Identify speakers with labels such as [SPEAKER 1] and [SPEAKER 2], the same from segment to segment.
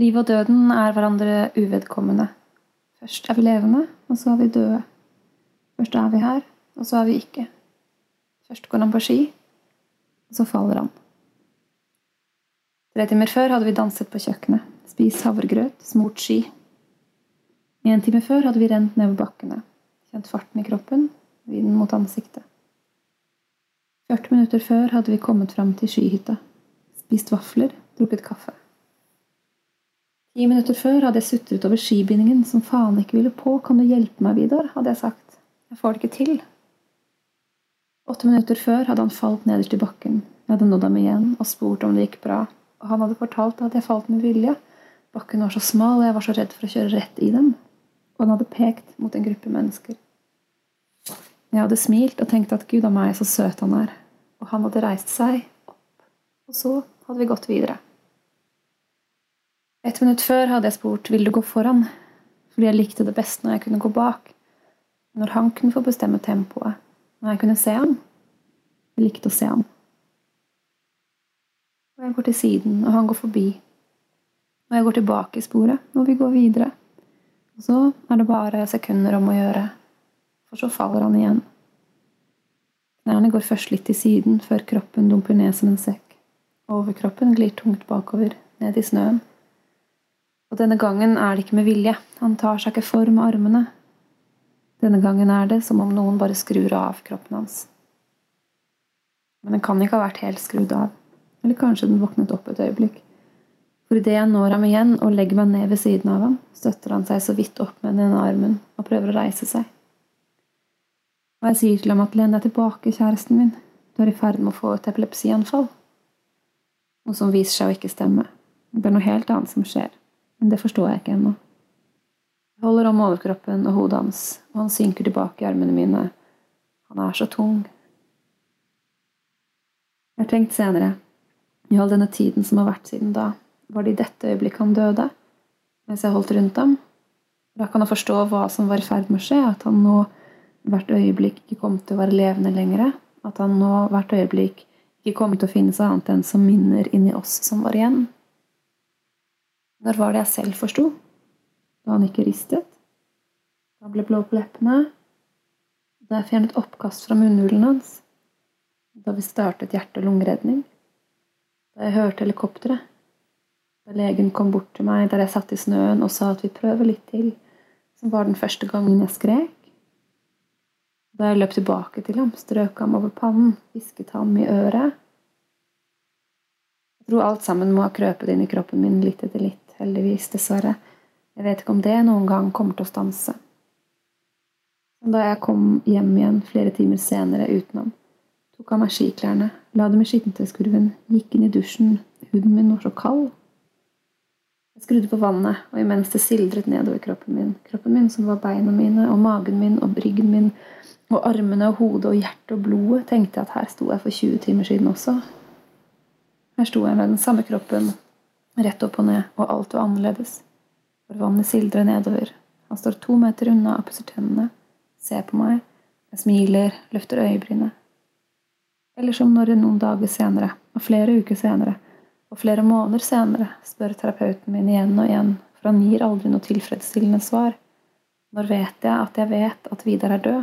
[SPEAKER 1] Livet og døden er hverandre uvedkommende. Først er vi levende, og så er vi døde. Først er vi her, og så er vi ikke. Først går han på ski, og så faller han. Tre timer før hadde vi danset på kjøkkenet, spist havregrøt, smurt ski. En time før hadde vi rent nedover bakkene, kjent farten i kroppen, vinden mot ansiktet. 40 minutter før hadde vi kommet fram til skihytta, spist vafler, drukket kaffe. Ti minutter før hadde jeg sutret over skibindingen som faen ikke ville på. Kan du hjelpe meg, Vidar? hadde jeg sagt. Jeg får det ikke til. Åtte minutter før hadde han falt nederst i bakken. Jeg hadde nådd ham igjen og spurt om det gikk bra, og han hadde fortalt at jeg falt med vilje. Bakken var så smal, og jeg var så redd for å kjøre rett i den. Og han hadde pekt mot en gruppe mennesker. Jeg hadde smilt og tenkt at gud a meg, så søt han er. Og han hadde reist seg opp. Og så hadde vi gått videre. Et minutt før hadde jeg spurt vil du gå foran, fordi jeg likte det best når jeg kunne gå bak. Når han kunne få bestemme tempoet. Når jeg kunne se ham. Jeg likte å se ham. Og jeg går til siden, og han går forbi. Og jeg går tilbake i sporet, og vi går videre. Og så er det bare sekunder om å gjøre, for så faller han igjen. Knærne går først litt til siden, før kroppen dumper ned som en sekk. Overkroppen glir tungt bakover, ned i snøen. Og denne gangen er det ikke med vilje. Han tar seg ikke for med armene. Denne gangen er det som om noen bare skrur av kroppen hans. Men den kan ikke ha vært helt skrudd av. Eller kanskje den våknet opp et øyeblikk. For idet jeg når ham igjen og legger meg ned ved siden av ham, støtter han seg så vidt opp med den ene armen og prøver å reise seg. Og jeg sier til ham at len deg tilbake, kjæresten min, du er i ferd med å få et epilepsianfall. Noe som viser seg å ikke stemme. Det er noe helt annet som skjer. Men det forstår jeg ikke ennå. Jeg holder om overkroppen og hodet hans, og han synker tilbake i armene mine. Han er så tung. Jeg har tenkt senere, i all denne tiden som har vært siden da, var det i dette øyeblikket han døde, mens jeg holdt rundt ham? Da kan jeg forstå hva som var i ferd med å skje, at han nå hvert øyeblikk ikke kom til å være levende lenger, at han nå hvert øyeblikk ikke kom til å finnes annet enn som minner inni oss som var igjen. Når var det jeg selv forsto? Da han ikke ristet? Da han ble blå på leppene? Da jeg fjernet oppkast fra munnhulen hans? Da vi startet hjerte- og lungeredning? Da jeg hørte helikopteret? Da legen kom bort til meg der jeg satt i snøen og sa at vi prøver litt til, som var den første gangen jeg skrek? Da jeg løp tilbake til ham, strøk ham over pannen, hvisket ham i øret? Jeg tror alt sammen må ha krøpet inn i kroppen min litt etter litt heldigvis, dessverre. Jeg vet ikke om det noen gang kommer til å stanse. Da jeg kom hjem igjen flere timer senere utenom, tok av meg skiklærne, la dem i skittentøyskurven, gikk inn i dusjen, huden min var så kald. Jeg skrudde på vannet, og imens det sildret nedover kroppen min, kroppen min som var beina mine, og magen min og ryggen min, og armene og hodet og hjertet og blodet, tenkte jeg at her sto jeg for 20 timer siden også. Her sto jeg med den samme kroppen, Rett opp og ned, og alt var annerledes. For vannet sildrer nedover. Han står to meter unna og pusser tennene, ser på meg, jeg smiler, løfter øyebrynet. Eller som når noen dager senere, og flere uker senere, og flere måneder senere, spør terapeuten min igjen og igjen, for han gir aldri noe tilfredsstillende svar. Når vet jeg at jeg vet at Vidar er død?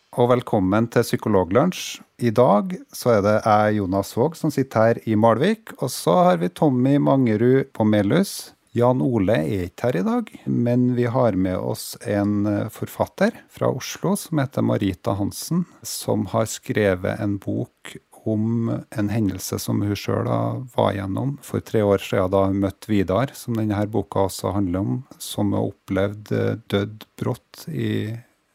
[SPEAKER 2] og velkommen til Psykologlunsj. I dag så er det jeg, Jonas Våg, som sitter her i Malvik. Og så har vi Tommy Mangerud på Melhus. Jan Ole er ikke her i dag, men vi har med oss en forfatter fra Oslo som heter Marita Hansen, som har skrevet en bok om en hendelse som hun sjøl var gjennom for tre år siden da hun møtte Vidar, som denne boka også handler om, som har opplevd eh, død brått i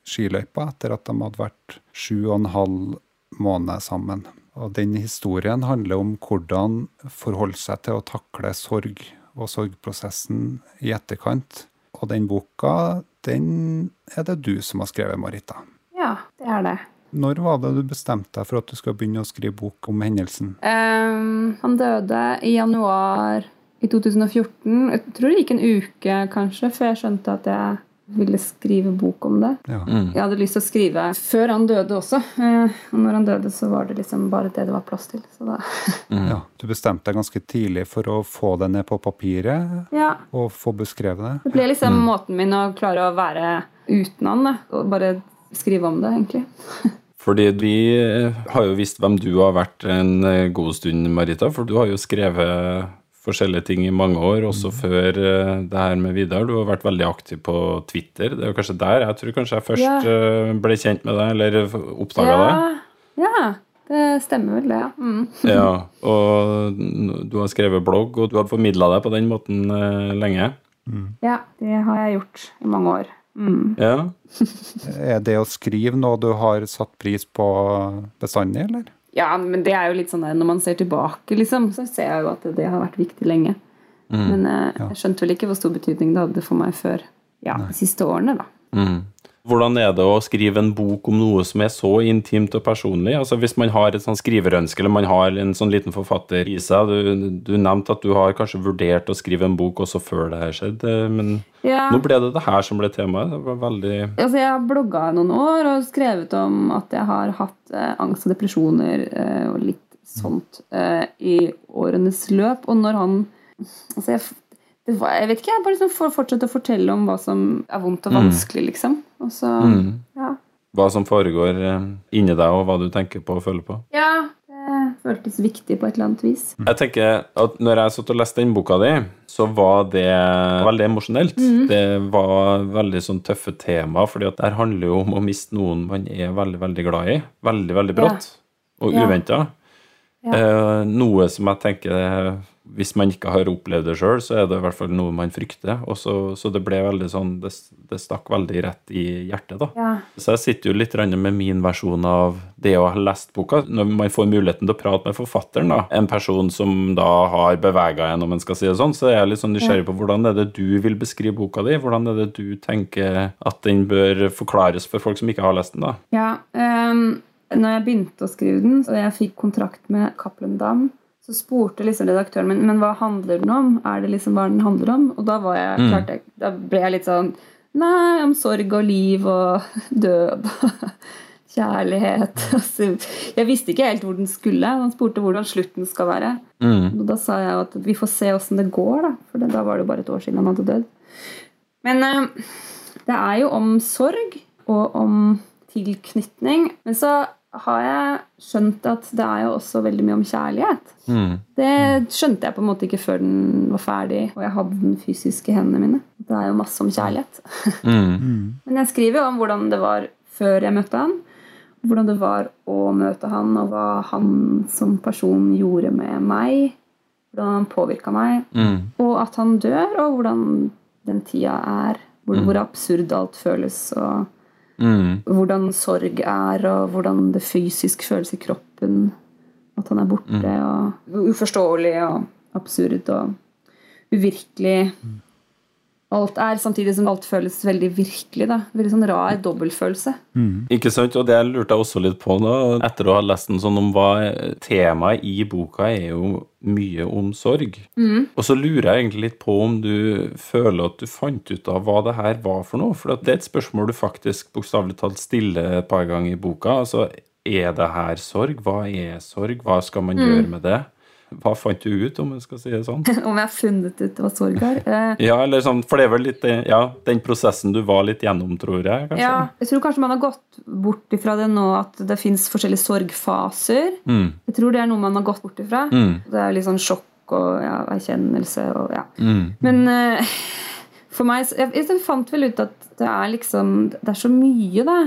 [SPEAKER 2] skiløypa etter at de hadde vært sju og en halv måned sammen. Og den historien handler om hvordan forholde seg til å takle sorg og sorgprosessen i etterkant. Og den boka, den er det du som har skrevet, Marita.
[SPEAKER 1] Ja, det er det.
[SPEAKER 2] Når var det du bestemte deg for at du skulle begynne å skrive bok om hendelsen?
[SPEAKER 1] Um, han døde i januar i 2014. Jeg tror det gikk en uke, kanskje, før jeg skjønte at jeg ville skrive bok om det.
[SPEAKER 2] Ja.
[SPEAKER 1] Jeg hadde lyst til å skrive før han døde også. Eh, og når han døde, så var det liksom bare det det var plass til. Så da
[SPEAKER 2] ja. Du bestemte deg ganske tidlig for å få det ned på papiret
[SPEAKER 1] Ja.
[SPEAKER 2] og få beskrevet det?
[SPEAKER 1] Det ble liksom måten min å klare å være uten han, da. Og bare skrive om det, egentlig.
[SPEAKER 3] Fordi vi har jo visst hvem du har vært en eh, god stund, Marita. For du har jo skrevet forskjellige ting i mange år, også før eh, det her med Vidar. Du har vært veldig aktiv på Twitter. Det er jo kanskje der jeg tror kanskje jeg først
[SPEAKER 1] Ja.
[SPEAKER 3] eh, ble kjent med deg, eller oppdaga deg.
[SPEAKER 1] Ja. ja, det stemmer vel, det. Ja. Mm.
[SPEAKER 3] Ja, og du har skrevet blogg, og du har formidla deg på den måten lenge? lenge.
[SPEAKER 1] ja, det har jeg gjort i mange år. Mm.
[SPEAKER 3] Ja.
[SPEAKER 2] Er det å skrive noe du har satt pris på bestandig, eller?
[SPEAKER 1] Ja, men det er jo litt sånn der, når man ser tilbake, liksom, så ser jeg jo at det har vært viktig lenge. Men eh, jeg skjønte vel ikke hvor stor betydning det hadde for meg før ja, de siste årene, da.
[SPEAKER 3] Mm. Hvordan er det å skrive en bok om noe som er så intimt og personlig? Altså Hvis man har et sånn skriverønske, eller man har en sånn liten forfatter i seg Du, du nevnte at du har kanskje vurdert å skrive en bok også før det her skjedde, men
[SPEAKER 1] Ja.
[SPEAKER 3] nå ble det det her som ble temaet. Det var veldig
[SPEAKER 1] Altså, jeg har blogga noen år og skrevet om at jeg har hatt eh, angst og depresjoner eh, og litt sånt eh, i årenes løp. Og når han Altså, jeg, var, jeg vet ikke, jeg bare liksom fortsette å fortelle om hva som er vondt og vanskelig, liksom. Og så
[SPEAKER 3] mm.
[SPEAKER 1] ja.
[SPEAKER 3] Hva som foregår eh, inni deg, og hva du tenker på og føler på.
[SPEAKER 1] ja. Det føltes viktig på et eller annet vis.
[SPEAKER 3] Jeg tenker at når jeg satt og leste den boka di, så var det veldig emosjonelt. Det var veldig sånn tøffe tema, fordi at det her handler jo om å miste noen man er veldig, veldig glad i. Veldig, veldig brått og
[SPEAKER 1] Ja.
[SPEAKER 3] uventa.
[SPEAKER 1] Ja.
[SPEAKER 3] Eh, noe som jeg tenker Hvis man ikke har opplevd det sjøl, så er det i hvert fall noe man frykter. Og så, så det ble veldig sånn det, det stakk veldig rett i hjertet, da.
[SPEAKER 1] Ja.
[SPEAKER 3] Så jeg sitter jo litt med min versjon av det å ha lest boka. Når man får muligheten til å prate med forfatteren, da, en person som da har bevega en, om en skal si det sånn, så er jeg litt sånn nysgjerrig på hvordan er det du vil beskrive boka di? Hvordan er det du tenker at den bør forklares for folk som ikke har lest den, da?
[SPEAKER 1] Ja, um når jeg begynte å skrive den, og jeg fikk kontrakt med Cappelen Dam, så spurte liksom redaktøren min men hva handler den om. Er det liksom hva den handler om? Og da, var jeg,
[SPEAKER 3] Mm.
[SPEAKER 1] klart, da ble jeg litt sånn Nei, om sorg og liv og død og kjærlighet. Altså, jeg visste ikke helt hvor den skulle. Han spurte hvordan slutten skal være.
[SPEAKER 3] Mm.
[SPEAKER 1] Og da sa jeg at vi får se åssen det går, da. For da var det jo bare et år siden han hadde dødd. Men eh, det er jo om sorg og om tilknytning. Men så har jeg skjønt at det er jo også veldig mye om kjærlighet.
[SPEAKER 3] Mm.
[SPEAKER 1] Det skjønte jeg på en måte ikke før den var ferdig og jeg hadde den fysiske i hendene mine. Det er jo masse om kjærlighet.
[SPEAKER 3] Mm.
[SPEAKER 1] Men jeg skriver jo om hvordan det var før jeg møtte han. Hvordan det var å møte han, og hva han som person gjorde med meg. Hvordan han påvirka meg.
[SPEAKER 3] Mm.
[SPEAKER 1] Og at han dør, og hvordan den tida er. Hvor, hvor absurd alt føles, og
[SPEAKER 3] Mm.
[SPEAKER 1] hvordan sorg er, og hvordan det fysisk føles i kroppen. At han er borte, og uforståelig og absurd og uvirkelig. Alt er samtidig som alt føles veldig virkelig. da. Veldig sånn rar dobbeltfølelse.
[SPEAKER 3] Ikke sant? Og det lurte jeg også litt på nå, etter å ha lest den sånn om hva temaet i boka er jo mye om sorg. Og så lurer jeg egentlig litt på om du føler at du fant ut av hva det her var for noe. For det er et spørsmål du faktisk bokstavelig talt stiller et par ganger i boka. Altså, er det her sorg? Hva er sorg? Hva skal man gjøre med det? Hva fant du ut, om jeg skal si det sånn?
[SPEAKER 1] Om jeg har funnet ut hva sorg er. Eh,
[SPEAKER 3] Ja, eller sånn, for det er vel litt ja, den prosessen du var litt gjennom, tror jeg, kanskje?
[SPEAKER 1] ja, jeg tror kanskje man har gått bort ifra det nå at det fins forskjellige sorgfaser.
[SPEAKER 3] Mm,
[SPEAKER 1] Jeg tror det er noe man har gått bort ifra.
[SPEAKER 3] mm,
[SPEAKER 1] Det er litt sånn sjokk og ja, erkjennelse og ja.
[SPEAKER 3] mm,
[SPEAKER 1] Men uh, for meg jeg, jeg fant vel ut at det er liksom Det er så mye, det.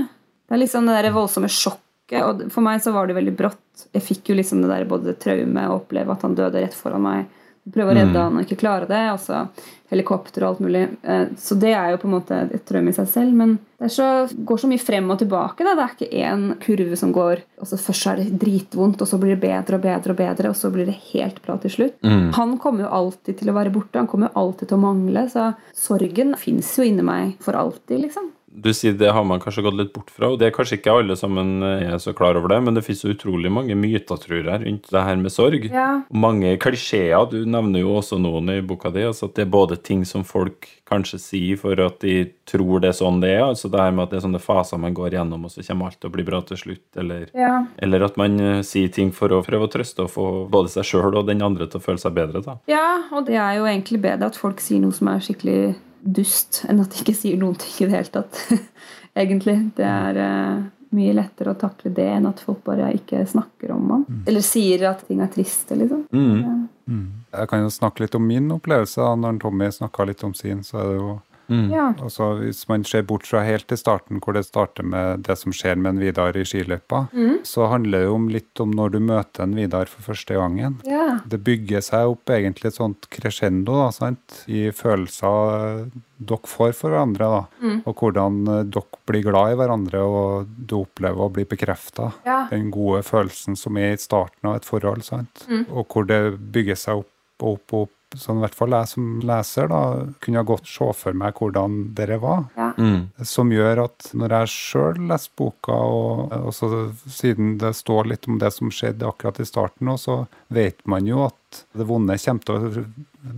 [SPEAKER 1] Det er liksom det der voldsomme sjokket. Og for meg så var det veldig brått. Jeg fikk jo liksom det der både traume og oppleve at han døde rett foran meg. Prøve å redde han og ikke klare det. Og så helikopter og alt mulig. Eh, Så det er jo på en måte et traume i seg selv. Men det så, går så mye frem og tilbake. Da. Det er ikke én kurve som går og så Først er det dritvondt, og så blir det bedre og bedre, og bedre, og så blir det helt bra til slutt. Han kommer jo alltid til å være borte. Han kommer jo alltid til å mangle. Så sorgen fins jo inni meg for alltid, liksom.
[SPEAKER 3] Du sier det har man kanskje gått litt bort fra, og det er kanskje ikke alle sammen eh, er så klar over det, men det finnes jo utrolig mange myter, tror jeg, rundt det her med sorg.
[SPEAKER 1] Ja.
[SPEAKER 3] Mange klisjeer. Du nevner jo også noen i boka di. Altså at det er både ting som folk kanskje sier for at de tror det er sånn det er, altså det her med at det er sånne faser man går gjennom, og så kommer alt til å bli bra til slutt, eller
[SPEAKER 1] Ja.
[SPEAKER 3] eller at man eh, sier ting for å prøve å trøste og få både seg sjøl og den andre til å føle seg bedre. da.
[SPEAKER 1] Ja, og det er jo egentlig bedre at folk sier noe som er skikkelig dust, enn at de ikke sier noen ting i det hele tatt. egentlig. Det er uh, mye lettere å takle det enn at folk bare ikke snakker om man. Eller sier at ting er triste, liksom.
[SPEAKER 2] Jeg kan jo snakke litt om min opplevelse. da. Når Tommy snakka litt om sin, så er det jo
[SPEAKER 1] Ja.
[SPEAKER 2] Altså, hvis man ser bort fra helt til starten, hvor det starter med det som skjer med en Vidar i skiløypa, så handler det jo om litt om når du møter en Vidar for første gangen.
[SPEAKER 1] ja.
[SPEAKER 2] Det bygger seg opp egentlig et sånt crescendo da, sant? i følelser dere får for hverandre. da, Og hvordan eh, dere blir glad i hverandre, og du opplever å bli bekrefta.
[SPEAKER 1] Ja.
[SPEAKER 2] Den gode følelsen som er i starten av et forhold. sant? Og hvor det bygger seg opp og opp og opp. Sånn i hvert fall jeg som leser da, kunne ha godt se for meg hvordan dere var.
[SPEAKER 1] ja.
[SPEAKER 2] Som gjør at når jeg sjøl leser boka, og også siden det står litt om det som skjedde akkurat i starten, og så vet man jo at det vonde kommer til å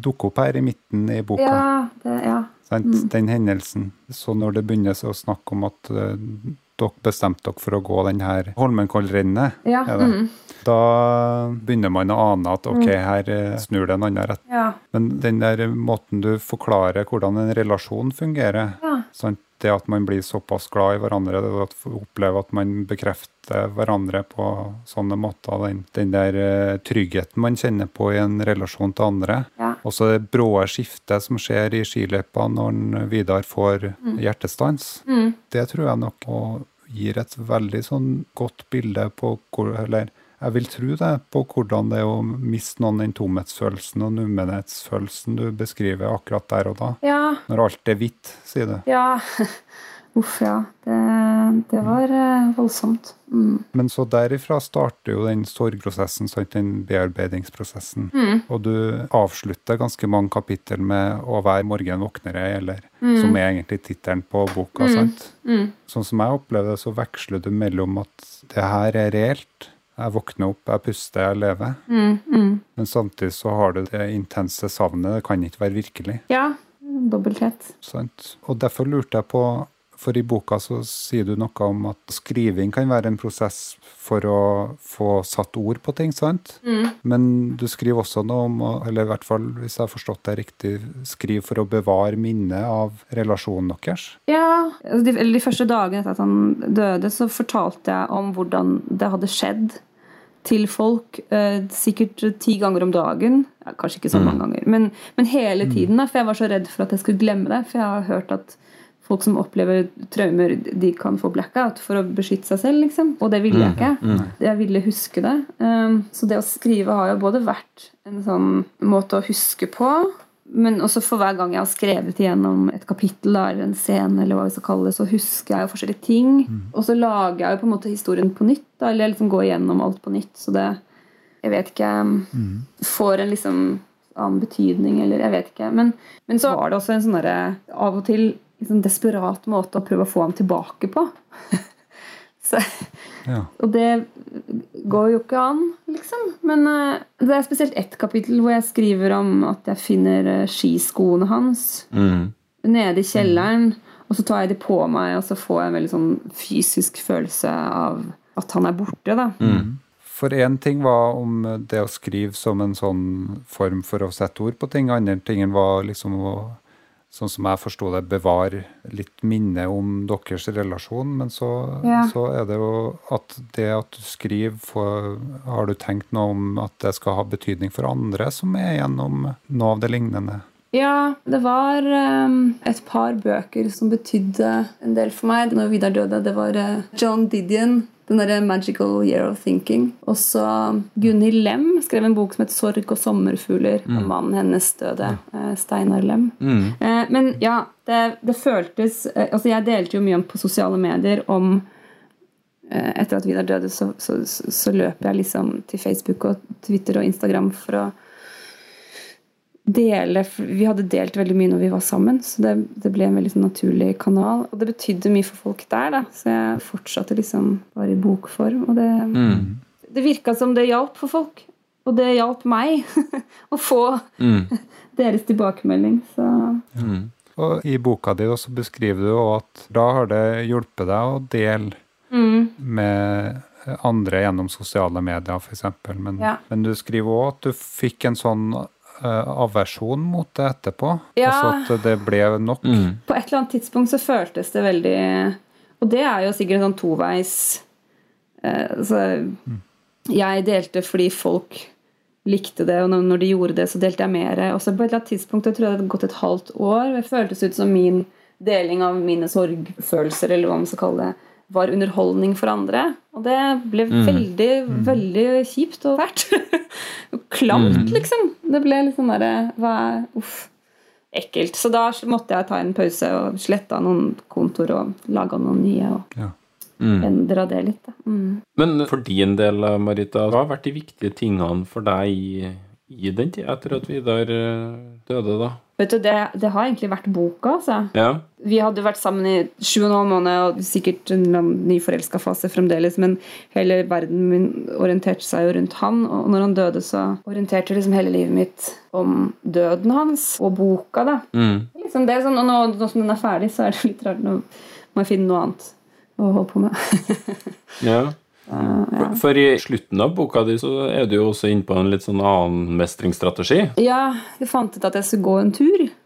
[SPEAKER 2] dukke opp her i midten i boka.
[SPEAKER 1] Ja, det, ja.
[SPEAKER 2] Mm. Den hendelsen. Så når det begynner å snakke om at eh, dere bestemte dere for å gå den her Holmenkollrennet,
[SPEAKER 1] Ja, mm.
[SPEAKER 2] da begynner man å ane at ok, her eh, snur det en annen rett.
[SPEAKER 1] ja.
[SPEAKER 2] Men den der måten du forklarer hvordan en relasjon fungerer,
[SPEAKER 1] Ja.
[SPEAKER 2] sant? det at man blir såpass glad i hverandre, det at opplever at man bekrefter hverandre på sånne måter, den, den der eh, tryggheten man kjenner på i en relasjon til andre.
[SPEAKER 1] Ja.
[SPEAKER 2] Også det bråe skiftet som skjer i skiløypa når Vidar får hjertestans.
[SPEAKER 1] Mm.
[SPEAKER 2] Det tror jeg nok og gir et veldig sånn godt bilde på hvor Eller jeg vil tro det, på hvordan det er å miste noen den tomhetsfølelsen og nummenhetsfølelsen du beskriver akkurat der og da.
[SPEAKER 1] ja.
[SPEAKER 2] Når alt er hvitt, sier du.
[SPEAKER 1] Ja. Uff, ja. Det, det var eh, voldsomt. Mm.
[SPEAKER 2] Men så derifra starter jo den sorgprosessen, den bearbeidingsprosessen.
[SPEAKER 1] Mm.
[SPEAKER 2] Og du avslutter ganske mange kapittel med å hver 'Morgen våknere', eller som er egentlig tittelen på boka. sant?
[SPEAKER 1] Mm.
[SPEAKER 2] Sånn som jeg opplever det, så veksler du mellom at det her er reelt. Jeg våkner opp, jeg puster, jeg lever.
[SPEAKER 1] Mm. Mm.
[SPEAKER 2] Men samtidig så har du det intense savnet. Det kan ikke være virkelig.
[SPEAKER 1] Ja. Dobbelthet.
[SPEAKER 2] Sant? Og derfor lurte jeg på For i boka så sier du noe om at skriving kan være en prosess for å få satt ord på ting, sant? Men du skriver også noe om, eller i hvert fall hvis jeg har forstått det riktig, skriv for å bevare minnet av relasjonen deres.
[SPEAKER 1] Ja. altså De, de første dagene etter at han døde, så fortalte jeg om hvordan det hadde skjedd til folk. Eh, sikkert ti ganger om dagen. Ja, kanskje ikke så mange ganger. Men, men hele tiden. Da, for jeg var så redd for at jeg skulle glemme det. For jeg har hørt at folk som opplever traumer, de kan få blackout for å beskytte seg selv. liksom. Og det ville jeg ikke. Jeg ville huske det. Um, så det å skrive har jo både vært en sånn måte å huske på, men også for hver gang jeg har skrevet igjennom et kapittel eller en scene, eller hva vi skal kalle det, så husker jeg jo forskjellige ting. Og så lager jeg jo på en måte historien på nytt, da, eller jeg liksom går igjennom alt på nytt. Så det Jeg vet ikke Får en liksom annen betydning, eller jeg vet ikke. Men, men så var det også en sånn derre av og til liksom desperat måte å prøve å få ham tilbake på. så,
[SPEAKER 2] Ja.
[SPEAKER 1] og det går jo ikke an, liksom. Men eh, det er spesielt ett kapittel hvor jeg skriver om at jeg finner eh, skiskoene hans
[SPEAKER 3] Mm.
[SPEAKER 1] nede i kjelleren. Og så tar jeg de på meg, og så får jeg en veldig sånn fysisk følelse av at han er borte. da.
[SPEAKER 2] For én ting var om det å skrive som en sånn form for å sette ord på ting. Andre tingen var liksom å, sånn som jeg forsto det, bevare litt minne om deres relasjon. Men så,
[SPEAKER 1] Ja.
[SPEAKER 2] så er det jo at det at du skriver, for, har du tenkt noe om at det skal ha betydning for andre som er gjennom noe av det lignende?
[SPEAKER 1] Ja, det var um, et par bøker som betydde en del for meg når Vidar døde. Det var uh, John Didion, den derre 'Magical Year of Thinking'. Og så Gunhild Lem skrev en bok som het 'Sorg og sommerfugler'. Mm. Og mannen hennes døde, uh, Steinar Lem. Mm. Uh, men ja, det, det føltes Altså, jeg delte jo mye om på sosiale medier om etter at Vidar døde, så, så, så, så løp jeg liksom til Facebook og Twitter og Instagram for å dele Vi hadde delt veldig mye når vi var sammen, så det, det ble en veldig sånn naturlig kanal. Og det betydde mye for folk der, da. Så jeg fortsatte liksom bare i bokform. Og det, mm. det virka som det hjalp for folk. Og det hjalp meg å få mm. deres tilbakemelding. Så mm.
[SPEAKER 2] Og i boka di også beskriver du at da har det hjulpet deg å dele mm. med andre gjennom sosiale medier, f.eks. Men, ja. men du skriver òg at du fikk en sånn aversjon mot det etterpå? Ja. Altså at det ble nok? Mm.
[SPEAKER 1] På et eller annet tidspunkt så føltes det veldig Og det er jo sikkert sånn toveis altså, mm. Jeg delte fordi folk likte det, og når de gjorde det, så delte jeg mer. Og så på et eller annet tidspunkt, jeg tror det hadde gått et halvt år, det føltes ut som min deling av mine sorgfølelser, eller hva man skal kalle det, var underholdning for andre. Og det ble mm. veldig, mm. veldig kjipt og fælt. Klamt, mm. liksom. Det ble litt sånn derre Uff. Ekkelt. Så da måtte jeg ta en pause og slette noen kontor og lage noen nye. og ja. mm. Endra det litt. Da. Mm.
[SPEAKER 3] Men for din del, Marita, hva har vært de viktige tingene for deg i, i den tida etter at Vidar eh, døde, da?
[SPEAKER 1] Vet du, det, det, har egentlig vært boka, altså. Ja. Vi hadde vært sammen i sju og en halv måned, og sikkert en nyforelska fase fremdeles, men hele verden min orienterte seg jo rundt han, og når han døde, så orienterte liksom hele livet mitt om døden hans og boka, da. Mm. Liksom det er sånn, og nå, nå, som den er ferdig, så er det litt rart. Nå må jeg finne noe annet å holde på med.
[SPEAKER 3] ja. Ja. for, i slutten av boka di så er du jo også inne på en litt sånn annen mestringsstrategi.
[SPEAKER 1] Ja, jeg fant ut at jeg skulle gå en tur.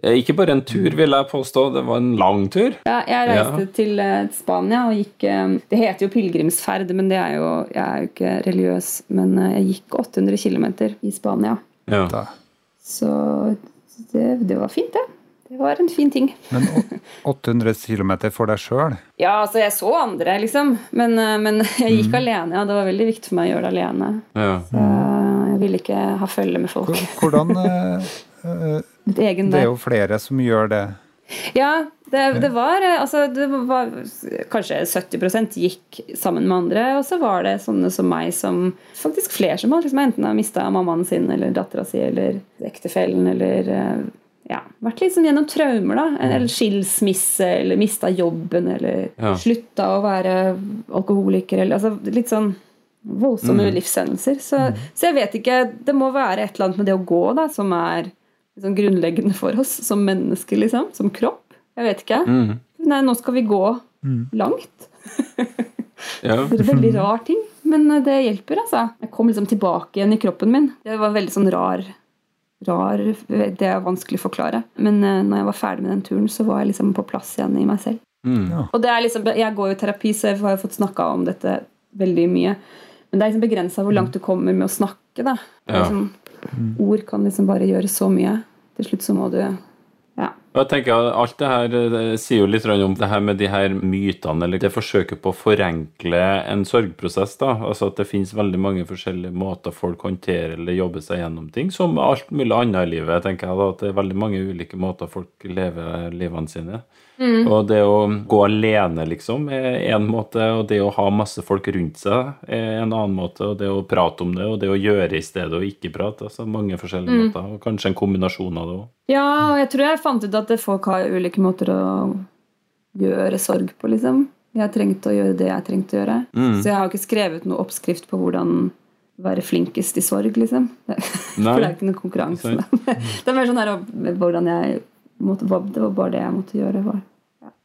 [SPEAKER 3] Eh, ikke bare en tur, vil jeg påstå. Det var en lang tur.
[SPEAKER 1] Ja, jeg reiste ja. til uh, Spania og gikk Det heter jo pilegrimsferd, men det er jo, jeg er jo ikke religiøs. Men jeg gikk 800 km i Spania. Ja. Så det, det var fint, det. Det var en fin ting.
[SPEAKER 2] Men 800 km for deg sjøl?
[SPEAKER 1] Ja, altså jeg så andre, liksom. Men, eh, men jeg gikk mm. alene. Ja. Det var veldig viktig for meg å gjøre det alene. Ja. Så jeg ville ikke ha følge med folk.
[SPEAKER 2] Hvordan uh, Det er jo flere som gjør det.
[SPEAKER 1] Ja, det, det, var, altså, det var Kanskje 70% gikk sammen med andre, og så var det sånne som meg som Faktisk flere som liksom, enten har mista mammaen sin eller dattera si eller ektefellen eller ja, vært litt sånn gjennom traumer, da. Mm. Eller skilsmisse, eller mista jobben, eller ja. slutta å være alkoholiker, eller altså litt sånn voldsomme mm. livshendelser. Så, mm. så, jeg vet ikke Det må være et eller annet med det å gå da, som er liksom grunnleggende for oss som mennesker, liksom. Som kropp. Jeg vet ikke. Mm. Nei, nå skal vi gå mm. langt. ja. Det er en veldig rar ting. Men det hjelper, altså. Jeg kom liksom tilbake igjen i kroppen min. Det var veldig sånn rar rar. Det er vanskelig å forklare. Men uh, når jeg var ferdig med den turen, så var jeg liksom på plass igjen i meg selv. Mm. Ja. Og det er liksom, Jeg går jo i terapi, så jeg har fått snakka om dette veldig mye. Men det er liksom begrensa hvor langt du kommer med å snakke. da. Ja. Liksom, mm. Ord kan liksom bare gjøre så mye. Til slutt så må du.
[SPEAKER 3] Jeg tenker Alt det her det sier jo litt om det her med de her mytene, eller det forsøket på å forenkle en sorgprosess. da, altså At det finnes veldig mange forskjellige måter folk håndterer eller jobber seg gjennom ting. Som alt mulig annet i livet. tenker jeg da, At det er veldig mange ulike måter folk lever livene sine. Mm. Og det å gå alene, liksom, er én måte, og det å ha masse folk rundt seg er en annen måte. Og det å prate om det, og det å gjøre i stedet og ikke prate. altså Mange forskjellige mm. måter. Og kanskje en kombinasjon av det òg.
[SPEAKER 1] Ja, og jeg tror jeg fant ut at folk har ulike måter å gjøre sorg på, liksom. Jeg trengte å gjøre det jeg trengte å gjøre. Mm. Så jeg har ikke skrevet noe oppskrift på hvordan være flinkest i sorg, liksom. For det er ikke noen konkurranse. det er mer sånn her hvordan jeg måtte, Det var bare det jeg måtte gjøre. Var.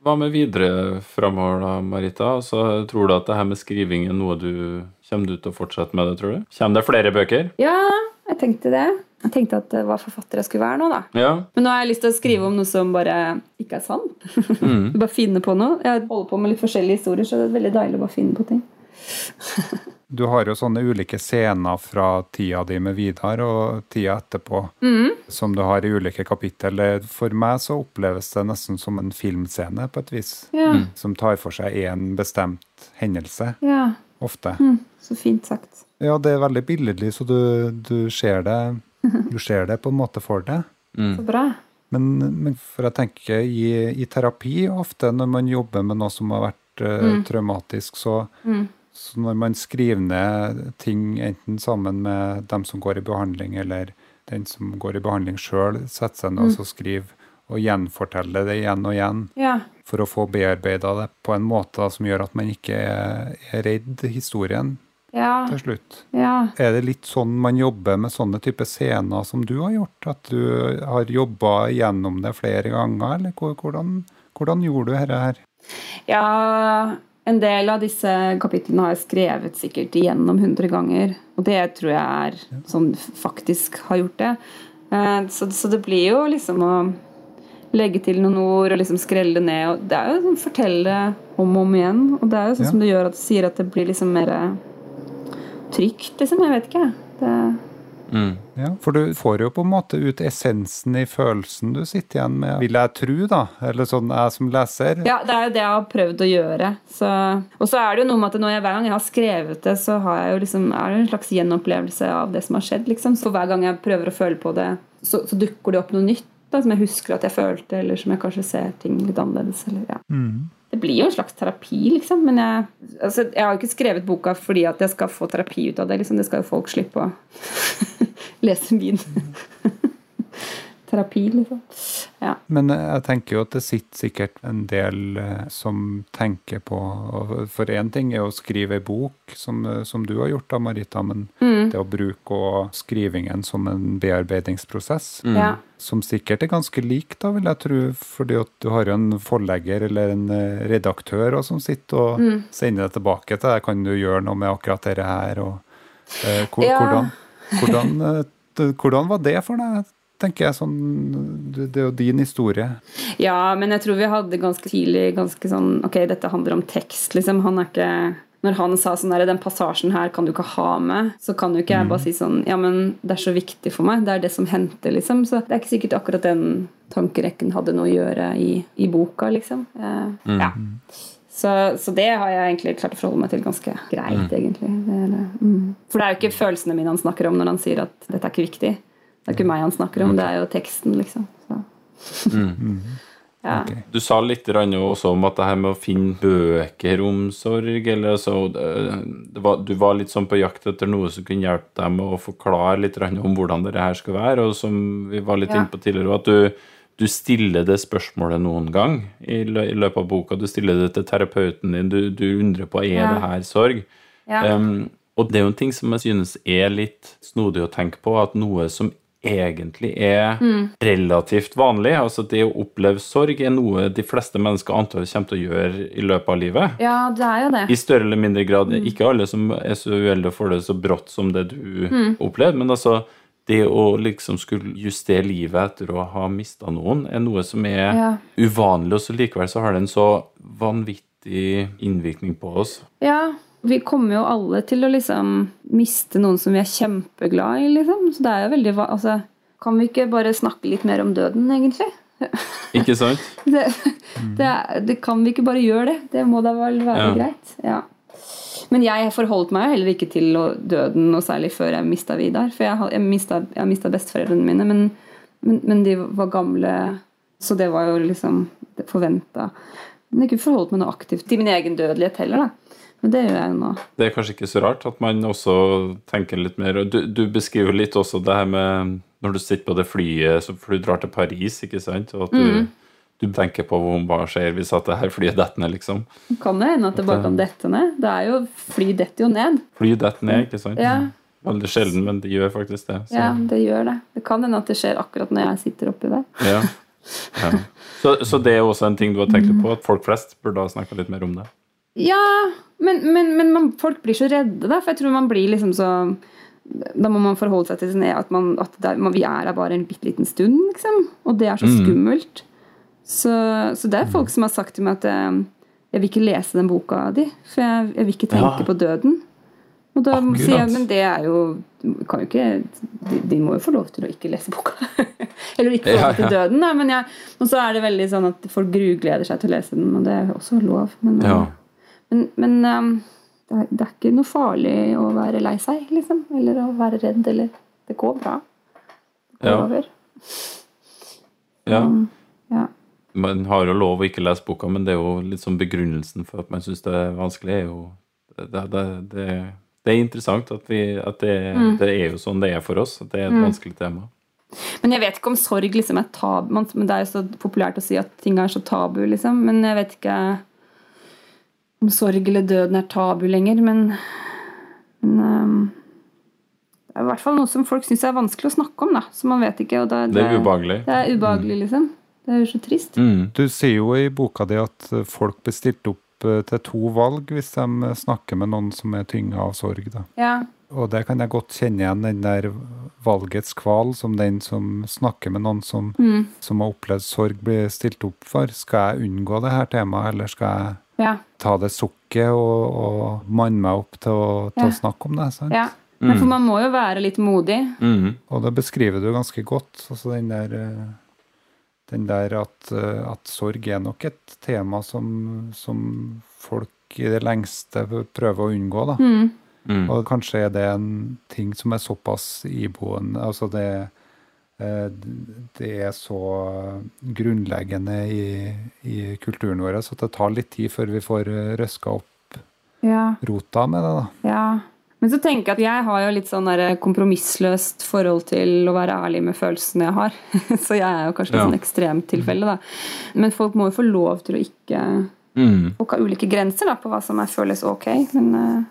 [SPEAKER 3] Hva med videre framover, da, Marita? Altså, tror du at det her med skriving er noe du Kommer du til å fortsette med det, tror du? Kommer det flere bøker?
[SPEAKER 1] Ja, jeg tenkte det. Jeg tenkte at det var forfatter jeg skulle være nå, da. Ja. Men nå har jeg lyst til å skrive om noe som bare ikke er sant. Mm. bare finne på noe. Jeg holder på med litt forskjellige historier, så det er veldig deilig å bare finne på ting.
[SPEAKER 2] Du har jo sånne ulike scener fra tida di med Vidar og tida etterpå, som du har i ulike kapittel. For meg så oppleves det nesten som en filmscene, på et vis.
[SPEAKER 1] Ja.
[SPEAKER 2] Som tar for seg én bestemt hendelse,
[SPEAKER 1] ja.
[SPEAKER 2] ofte.
[SPEAKER 1] Så fint sagt.
[SPEAKER 2] Ja, det er veldig billedlig, så du, du ser det Du ser det på en måte for deg.
[SPEAKER 1] Så bra.
[SPEAKER 2] Men, men for jeg tenker i, i terapi ofte, når man jobber med noe som har vært eh, traumatisk, så, så når man skriver ned ting enten sammen med dem som går i behandling, eller den som går i behandling sjøl, setter seg ned og så skriver og gjenforteller det igjen og igjen
[SPEAKER 1] Ja.
[SPEAKER 2] for å få bearbeida det på en måte som gjør at man ikke er, redd historien
[SPEAKER 1] Ja.
[SPEAKER 2] til slutt.
[SPEAKER 1] Ja.
[SPEAKER 2] Er det litt sånn man jobber med sånne type scener som du har gjort? At du har jobba gjennom det flere ganger, eller hvordan, hvordan gjorde du dette her?
[SPEAKER 1] Ja, en del av disse kapitlene har jeg skrevet sikkert igjennom 100 ganger. Og det tror jeg er sånn faktisk har gjort det. Eh, Så, så det blir jo liksom å legge til noen ord og liksom skrelle ned. Og det er jo sånn fortelle om og om igjen. Og det er jo sånn
[SPEAKER 2] Ja.
[SPEAKER 1] som det gjør at du sier at det blir liksom mer trygt, liksom. Jeg vet ikke. Det,
[SPEAKER 3] Mm.
[SPEAKER 2] Ja, For du får jo på en måte ut essensen i følelsen du sitter igjen med, vil jeg tro, da. Eller sånn jeg som leser.
[SPEAKER 1] Ja, det er jo det jeg har prøvd å gjøre. Så, og så er det jo noe med at når jeg, hver gang jeg har skrevet det, så har jeg jo liksom, er det en slags gjenopplevelse av det som har skjedd. liksom. Så hver gang jeg prøver å føle på det, så, så dukker det opp noe nytt da, som jeg husker at jeg følte, eller som jeg kanskje ser ting litt annerledes. Eller, ja.
[SPEAKER 2] Mm.
[SPEAKER 1] Det blir jo en slags terapi, liksom. Men jeg, altså, jeg har jo ikke skrevet boka fordi at jeg skal få terapi ut av det. liksom. Det skal jo folk slippe å lese min terapi, liksom. Ja.
[SPEAKER 2] Men jeg tenker jo at det sitter sikkert en del eh, som tenker på For én ting er å skrive ei bok, som, eh, som du har gjort da, Marita, men det å bruke skrivingen som en bearbeidingsprosess.
[SPEAKER 1] Ja.
[SPEAKER 2] Som sikkert er ganske lik, da, vil jeg tro, fordi at du har jo en forlegger eller en eh, redaktør også, som sitter og
[SPEAKER 1] Mm.
[SPEAKER 2] sender det tilbake til deg. Kan du gjøre noe med akkurat dette her? Og, eh, hvor,
[SPEAKER 1] Ja.
[SPEAKER 2] hvordan, hvordan, eh, hvordan var det for deg? Tenker jeg sånn, Det er jo din historie.
[SPEAKER 1] Ja, men jeg tror vi hadde ganske tidlig ganske sånn Ok, dette handler om tekst, liksom. Han er ikke Når han sa sånn der, den passasjen her kan du ikke ha med, så kan jo ikke jeg bare si sånn Ja, men det er så viktig for meg. Det er det som henter, liksom. Så det er ikke sikkert akkurat den tankerekken hadde noe å gjøre i, i boka, liksom. Eh, Ja. Så, så det har jeg egentlig klart å forholde meg til ganske greit, egentlig. Det er, mm. For det er jo ikke følelsene mine han snakker om når han sier at dette er ikke viktig. Det er ikke meg han snakker om, det er jo teksten, liksom. Så. Ja.
[SPEAKER 2] Okay.
[SPEAKER 3] Du sa litt også om at det her med å finne bøker om sorg, eller så det, det var, Du var litt sånn på jakt etter noe som kunne hjelpe deg med å forklare litt om hvordan det her skal være, og som vi var litt
[SPEAKER 1] Ja.
[SPEAKER 3] inne på tidligere, at du, du stiller det spørsmålet noen gang i, lø, i løpet av boka. Du stiller det til terapeuten din, du, du undrer på er
[SPEAKER 1] Ja.
[SPEAKER 3] det her sorg.
[SPEAKER 1] Ja.
[SPEAKER 3] Um, og det er jo en ting som jeg synes er litt snodig å tenke på, at noe som egentlig er relativt vanlig, altså det å oppleve sorg, er noe de fleste mennesker antar kommer til å gjøre i løpet av livet.
[SPEAKER 1] ja, det er jo det.
[SPEAKER 3] I større eller mindre grad. Ikke alle som er så uheldige og får det så brått som det du opplevde, men altså det å liksom skulle justere livet etter å ha mista noen, er noe som er
[SPEAKER 1] Ja.
[SPEAKER 3] uvanlig, og så likevel så har det en så vanvittig innvirkning på oss.
[SPEAKER 1] Ja, vi kommer jo alle til å liksom miste noen som vi er kjempeglad i, liksom. Så det er jo veldig Altså, kan vi ikke bare snakke litt mer om døden, egentlig?
[SPEAKER 3] Ikke sant?
[SPEAKER 1] Det, det, det kan vi ikke bare gjøre det? Det må da vel være
[SPEAKER 3] Ja.
[SPEAKER 1] greit? Ja. Men jeg forholdt meg heller ikke til døden noe særlig før jeg mista Vidar. For jeg, har- jeg mista, besteforeldrene mine, men, men, men de var gamle, så det var jo liksom forventa. Men jeg ikke forholdt meg noe aktivt til min egen dødelighet heller, da. Men det gjør jeg nå.
[SPEAKER 3] Det er kanskje ikke så rart at man også tenker litt mer Du, du beskriver litt også det her med når du sitter på det flyet, for du drar til Paris, ikke sant, og at du, du tenker på hva skjer hvis at det her flyet detter ned, liksom.
[SPEAKER 1] Kan det hende at det bare kan dette ned? Det er jo, Fly detter jo ned.
[SPEAKER 3] Fly detter ned, ikke sant?
[SPEAKER 1] Ja,
[SPEAKER 3] Veldig sjelden, men det gjør faktisk det. Så,
[SPEAKER 1] ja, det gjør det. Det kan hende at det skjer akkurat når jeg sitter oppi der.
[SPEAKER 3] ja. Ja. Så, så det er også en ting du har tenkt på, at folk flest burde ha snakka litt mer om det.
[SPEAKER 1] Ja, men, men, men man, folk blir så redde, da. For jeg tror man blir liksom så Da må man forholde seg til sin, at, man, at det er, man, vi er her bare en bitte liten stund, liksom. Og det er så skummelt. Så, så det er folk som har sagt til meg at jeg, jeg vil ikke lese den boka di, for jeg, jeg vil ikke tenke
[SPEAKER 3] Ja.
[SPEAKER 1] på døden. Og da
[SPEAKER 3] Akkurat.
[SPEAKER 1] sier jeg, men det er jo kan jo ikke, de, de må jo få lov til å ikke lese boka. Eller ikke få lov til
[SPEAKER 3] ja.
[SPEAKER 1] døden, da. Men jeg, og så er det veldig sånn at folk grugleder seg til å lese den, og det er også lov. Men,
[SPEAKER 3] Ja.
[SPEAKER 1] Men, men um, det, er, det er ikke noe farlig å være lei seg, liksom. Eller å være redd, eller Det går bra. Det går
[SPEAKER 3] Ja.
[SPEAKER 1] over.
[SPEAKER 3] ja.
[SPEAKER 1] Ja.
[SPEAKER 3] Man har jo lov å ikke lese boka, men det er jo litt sånn begrunnelsen for at man syns det er vanskelig, er jo det, det, det, det er interessant at, vi, at det, det er jo sånn det er for oss. At det er et vanskelig tema.
[SPEAKER 1] Men jeg vet ikke om sorg liksom er tabu. Men det er jo så populært å si at ting er så tabu, liksom. Men jeg vet ikke om sorg eller døden er tabu lenger. Men, men um, det er i hvert fall noe som folk syns er vanskelig å snakke om, da. Så man vet ikke. Og det,
[SPEAKER 3] Det er ubehagelig.
[SPEAKER 1] Det er ubehagelig, liksom. Det er jo så trist.
[SPEAKER 3] Mm.
[SPEAKER 2] Du sier jo i boka di at eh, folk blir stilt opp eh, til to valg hvis de eh, snakker med noen som er tynga av sorg. Da.
[SPEAKER 1] Ja.
[SPEAKER 2] Og det kan jeg godt kjenne igjen, den der valgets kval, som den som snakker med noen som,
[SPEAKER 1] Mm.
[SPEAKER 2] som har opplevd sorg, blir stilt opp for. Skal jeg unngå det her temaet, eller skal jeg
[SPEAKER 1] Ja.
[SPEAKER 2] ta det sukket og, og manne meg opp til å, til
[SPEAKER 1] Ja.
[SPEAKER 2] å snakke om det? Sant?
[SPEAKER 1] ja. Men for man må jo være litt modig.
[SPEAKER 3] Mm.
[SPEAKER 2] Og det beskriver du ganske godt. Altså den der, eh, den der at, eh, at sorg er nok et tema som, som folk i det lengste prøver å unngå. Da.
[SPEAKER 1] Mm.
[SPEAKER 3] Mm.
[SPEAKER 2] Og kanskje er det en ting som er såpass iboende Altså det, det er så grunnleggende i, i kulturen vår så det tar litt tid før vi får eh, røska opp
[SPEAKER 1] Ja.
[SPEAKER 2] rota med det. da.
[SPEAKER 1] Ja. Men så tenker jeg at jeg har jo litt sånn der kompromissløst forhold til å være ærlig med følelsene jeg har. Så jeg er jo kanskje et sånn ekstremt tilfelle, da. Men folk må jo få lov til å ikke
[SPEAKER 3] Mm.
[SPEAKER 1] Folk har ulike grenser da, på hva som er føles ok. Men, eh,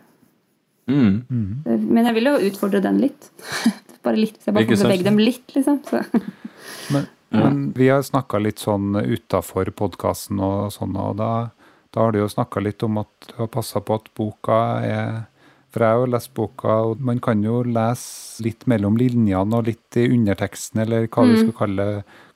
[SPEAKER 3] Mm.
[SPEAKER 1] men jeg vil jo utfordre den litt. Bare litt. Så jeg bare får bevege dem litt, liksom. Så.
[SPEAKER 2] Men, men vi har snakka litt sånn utafor podkasten og sånn, og da, da har du jo snakka litt om at du har passa på at boka er For jeg har jo lest boka, og man kan jo lese litt mellom linjene og litt i underteksten, eller hva vi skal kalle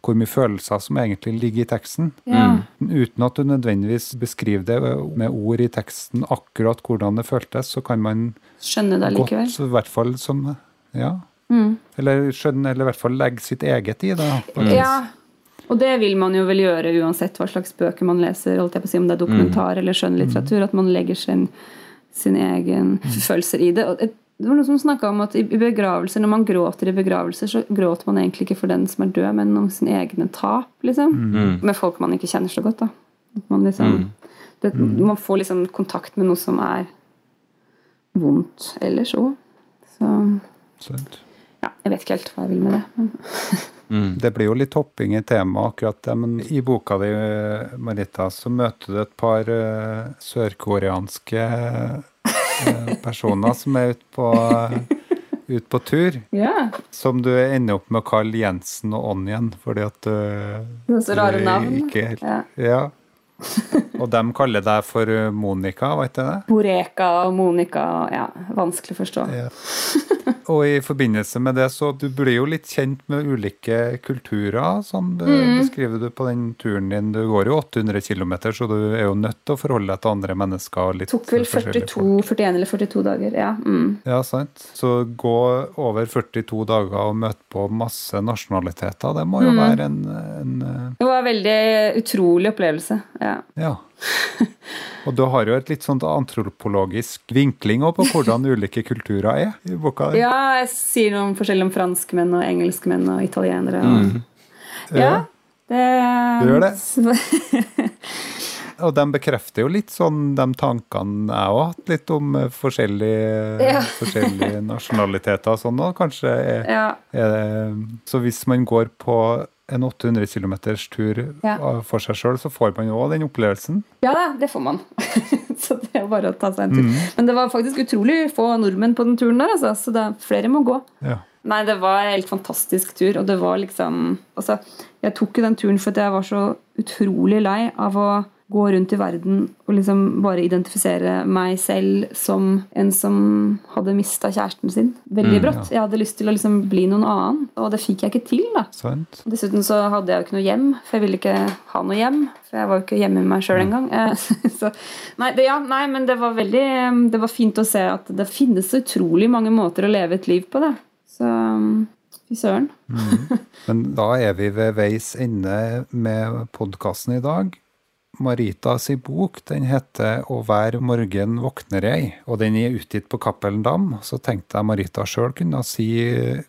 [SPEAKER 2] hvor mye følelser som egentlig ligger i teksten.
[SPEAKER 1] Ja.
[SPEAKER 2] Uten at du nødvendigvis beskriver det med ord i teksten akkurat hvordan det føltes, så kan man
[SPEAKER 1] Skjønne det
[SPEAKER 2] godt,
[SPEAKER 1] likevel.
[SPEAKER 2] i hvert fall som Ja.
[SPEAKER 1] Mm.
[SPEAKER 2] Eller skjønne, eller i hvert fall legge sitt eget i det. vis.
[SPEAKER 1] Ja. Og det vil man jo vel gjøre uansett hva slags bøker man leser, holdt jeg på å si, om det er dokumentar eller skjønnlitteratur, at man legger sin, sin egen følelser i det. Og et- det var noen som snakka om at i begravelser, når man gråter i begravelser, så gråter man egentlig ikke for den som er død, men om sin egne tap, liksom.
[SPEAKER 3] Mm.
[SPEAKER 1] Med folk man ikke kjenner så godt, da. Man liksom det, Man får liksom kontakt med noe som er vondt ellers òg. Så
[SPEAKER 2] Sant.
[SPEAKER 1] Ja, jeg vet ikke helt hva jeg vil med det. Men.
[SPEAKER 3] Mm.
[SPEAKER 2] Det blir jo litt hopping i temaet akkurat det, men i boka di, Marita, så møter du et par uh, sørkoreanske uh, personer som er ute på, ut på tur,
[SPEAKER 1] Ja.
[SPEAKER 2] som du ender opp med å kalle Jensen og Onion, fordi at du
[SPEAKER 1] Det er så rare navn.
[SPEAKER 2] Ikke helt,
[SPEAKER 1] Ja.
[SPEAKER 2] ja. Og de kaller deg for eh, Monica, var ikke det?
[SPEAKER 1] Boreka og Monica Ja, vanskelig å forstå.
[SPEAKER 2] Ja. Og i forbindelse med det, så du blir jo litt kjent med ulike kulturer, sånn du
[SPEAKER 1] Mm.
[SPEAKER 2] beskriver du på den turen din. Du går jo 800 km, så du er jo nødt til å forholde deg til andre mennesker. litt
[SPEAKER 1] Tok vel 42, 41 eller 42 dager. Ja. Mm.
[SPEAKER 2] Ja, sant. Så gå over 42 dager og møte på masse nasjonaliteter, det må jo
[SPEAKER 1] Mm.
[SPEAKER 2] være en, en eh,
[SPEAKER 1] Det var en veldig utrolig opplevelse. Ja.
[SPEAKER 2] Ja. Og du har jo et litt sånt antropologisk vinkling på hvordan ulike kulturer er i boka
[SPEAKER 1] ja, jeg sier noe forskjellig om franskmenn og engelskmenn og italienere. Og,
[SPEAKER 2] Mm.
[SPEAKER 1] Ja, det
[SPEAKER 2] Du gjør det. Og de bekrefter jo litt sånn de tankene jeg har hatt litt om eh, forskjellige,
[SPEAKER 1] Ja.
[SPEAKER 2] forskjellige nasjonaliteter og sånn. òg, kanskje er,
[SPEAKER 1] ja.
[SPEAKER 2] er Så hvis man går på en 800 km tur
[SPEAKER 1] Ja.
[SPEAKER 2] for seg sjøl, så får man jo òg den opplevelsen.
[SPEAKER 1] ja det får man. så det er bare å ta seg en tur.
[SPEAKER 2] Mm.
[SPEAKER 1] Men det var faktisk utrolig få nordmenn på den turen der, altså, så det, flere må gå.
[SPEAKER 2] Ja.
[SPEAKER 1] Nei, det var en helt fantastisk tur, og det var liksom Altså, jeg tok jo den turen fordi jeg var så utrolig lei av å gå rundt i verden og liksom bare identifisere meg selv som en som hadde mista kjæresten sin veldig brått. Jeg hadde lyst til å liksom bli noen annen, og det fikk jeg ikke til. da.
[SPEAKER 2] Sant?
[SPEAKER 1] Dessuten så hadde jeg jo ikke noe hjem, for jeg ville ikke ha noe hjem. For jeg var jo ikke hjemme med meg sjøl engang. Eh, så nei, det, ja, nei, men det var veldig Det var fint å se at det finnes utrolig mange måter å leve et liv på, det. Så fy søren.
[SPEAKER 2] Men da er vi ved veis ende med podkasten i dag. Marita si bok den heter 'Å hver morgen våkner jeg', og den er utgitt på Cappelen Dam. Så tenkte jeg Marita sjøl kunne si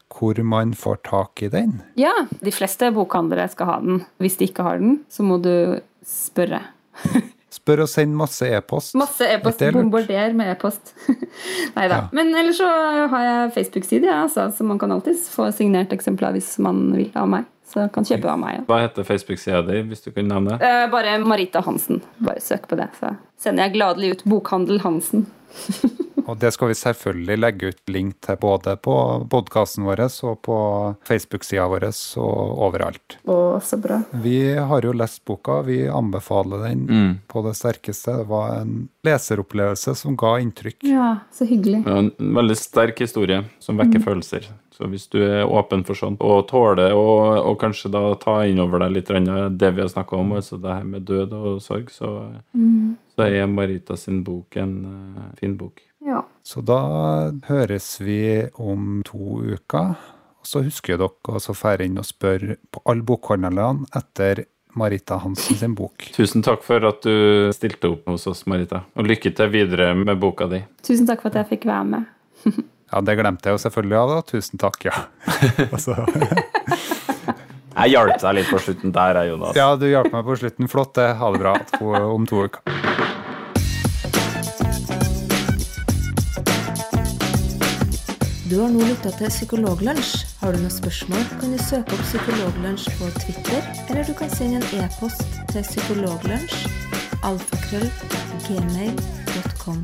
[SPEAKER 2] hvor man får tak i den.
[SPEAKER 1] Ja, de fleste bokhandlere skal ha den. Hvis de ikke har den, så må du spørre.
[SPEAKER 2] Spør og send masse e-post.
[SPEAKER 1] Masse e-post.
[SPEAKER 2] Er.
[SPEAKER 1] Bombarder med e-post. Nei da. Men ellers så har jeg Facebook-side, ja, altså, så man kan alltids få signert eksemplar hvis man vil av meg. Så kan kjøpe av meg. Ja.
[SPEAKER 3] Hva heter Facebook-sida di, hvis du kan nevne det?
[SPEAKER 1] Eh, bare Marita Hansen. Bare søk på det, så sender jeg gladelig ut Bokhandel Hansen.
[SPEAKER 2] Og det skal vi selvfølgelig legge ut link til både på podkasten vår og på Facebook-sida vår og overalt.
[SPEAKER 1] Å, så bra.
[SPEAKER 2] Vi har jo lest boka, vi anbefaler den
[SPEAKER 3] Mm.
[SPEAKER 2] på det sterkeste. Det var en leseropplevelse som ga inntrykk.
[SPEAKER 1] Ja, så hyggelig.
[SPEAKER 3] Ja, En veldig sterk historie som vekker følelser. Så hvis du er åpen for sånt, og tåler å og kanskje da ta inn over deg litt det vi har snakka om, altså det her med død og sorg, så, så er Marita sin bok en uh, fin bok.
[SPEAKER 1] Ja.
[SPEAKER 2] Så da høres vi om to uker. Og så husker dere å fære inn og spørre på alle bokhandlene etter Marita Hansen sin bok.
[SPEAKER 3] Tusen takk for at du stilte opp hos oss, Marita. Og lykke til videre med boka di.
[SPEAKER 1] Tusen takk for at jeg fikk være med.
[SPEAKER 2] Ja, det glemte jeg jo selvfølgelig av, da. Tusen takk, ja. Altså,
[SPEAKER 3] Jeg hjalp deg litt på slutten der, Jonas.
[SPEAKER 2] ja, du hjalp meg på slutten. Flott, det. Ha det bra to, om to uker.
[SPEAKER 4] Du har nå lytta til Psykologlunsj. Har du noen spørsmål, kan du søke opp Psykologlunsj på Twitter, eller du kan sende en e-post til psykologlunsj, alfakrøll, gmail.com.